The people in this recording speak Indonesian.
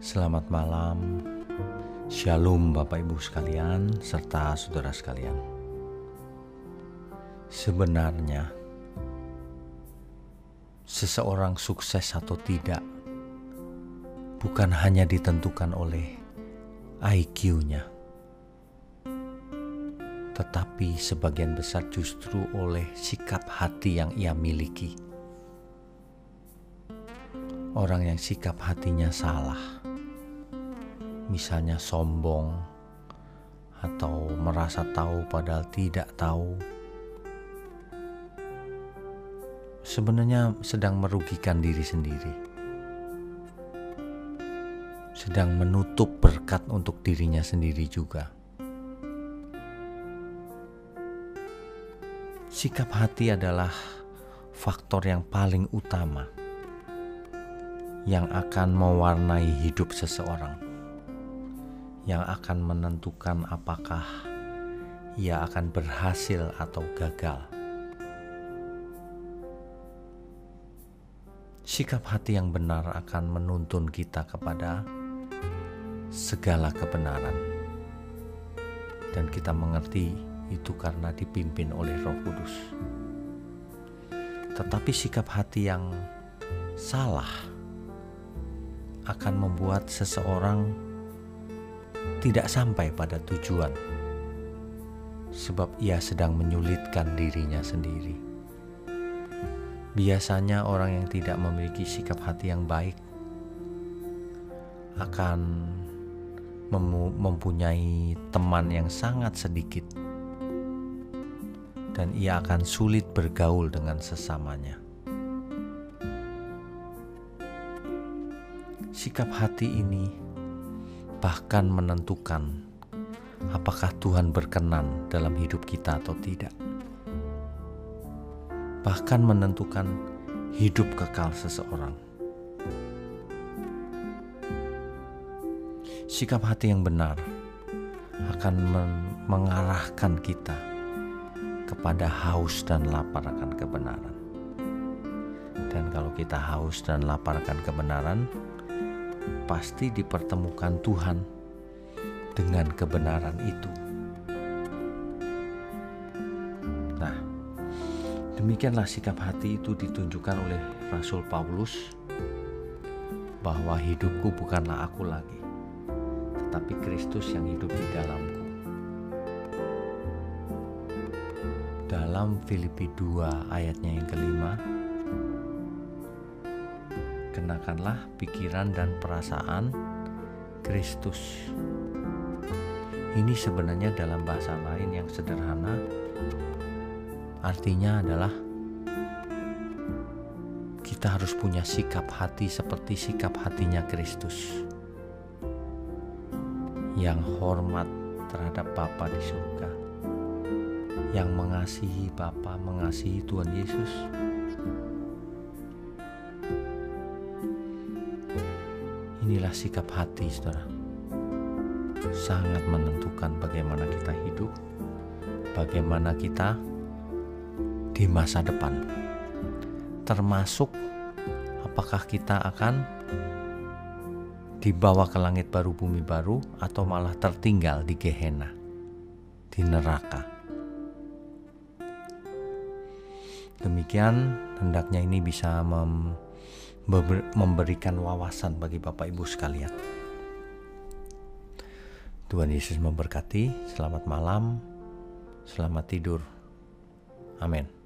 Selamat malam, Shalom Bapak Ibu sekalian, serta saudara sekalian. Sebenarnya, seseorang sukses atau tidak bukan hanya ditentukan oleh IQ-nya, tetapi sebagian besar justru oleh sikap hati yang ia miliki. Orang yang sikap hatinya salah misalnya sombong atau merasa tahu padahal tidak tahu, sebenarnya sedang merugikan diri sendiri, sedang menutup berkat untuk dirinya sendiri juga. Sikap hati adalah faktor yang paling utama yang akan mewarnai hidup seseorang yang akan menentukan apakah ia akan berhasil atau gagal. Sikap hati yang benar akan menuntun kita kepada segala kebenaran, dan kita mengerti itu karena dipimpin oleh Roh Kudus. Tetapi sikap hati yang salah akan membuat seseorang tidak sampai pada tujuan, sebab ia sedang menyulitkan dirinya sendiri. Biasanya, orang yang tidak memiliki sikap hati yang baik akan mempunyai teman yang sangat sedikit, dan ia akan sulit bergaul dengan sesamanya. Sikap hati ini bahkan menentukan apakah Tuhan berkenan dalam hidup kita atau tidak. Bahkan menentukan hidup kekal seseorang. Sikap hati yang benar akan mengarahkan kita kepada haus dan lapar akan kebenaran. Dan kalau kita haus dan lapar akan kebenaran, pasti dipertemukan Tuhan dengan kebenaran itu. Nah, demikianlah sikap hati itu ditunjukkan oleh Rasul Paulus bahwa hidupku bukanlah aku lagi, tetapi Kristus yang hidup di dalamku. Dalam Filipi 2 ayatnya yang kelima, kenakanlah pikiran dan perasaan Kristus. Ini sebenarnya dalam bahasa lain yang sederhana artinya adalah kita harus punya sikap hati seperti sikap hatinya Kristus yang hormat terhadap Bapa di surga yang mengasihi Bapa, mengasihi Tuhan Yesus Inilah sikap hati, saudara. Sangat menentukan bagaimana kita hidup, bagaimana kita di masa depan, termasuk apakah kita akan dibawa ke langit baru, bumi baru, atau malah tertinggal di Gehenna, di neraka. Demikian, hendaknya ini bisa mem memberikan wawasan bagi Bapak Ibu sekalian. Tuhan Yesus memberkati. Selamat malam, selamat tidur. Amin.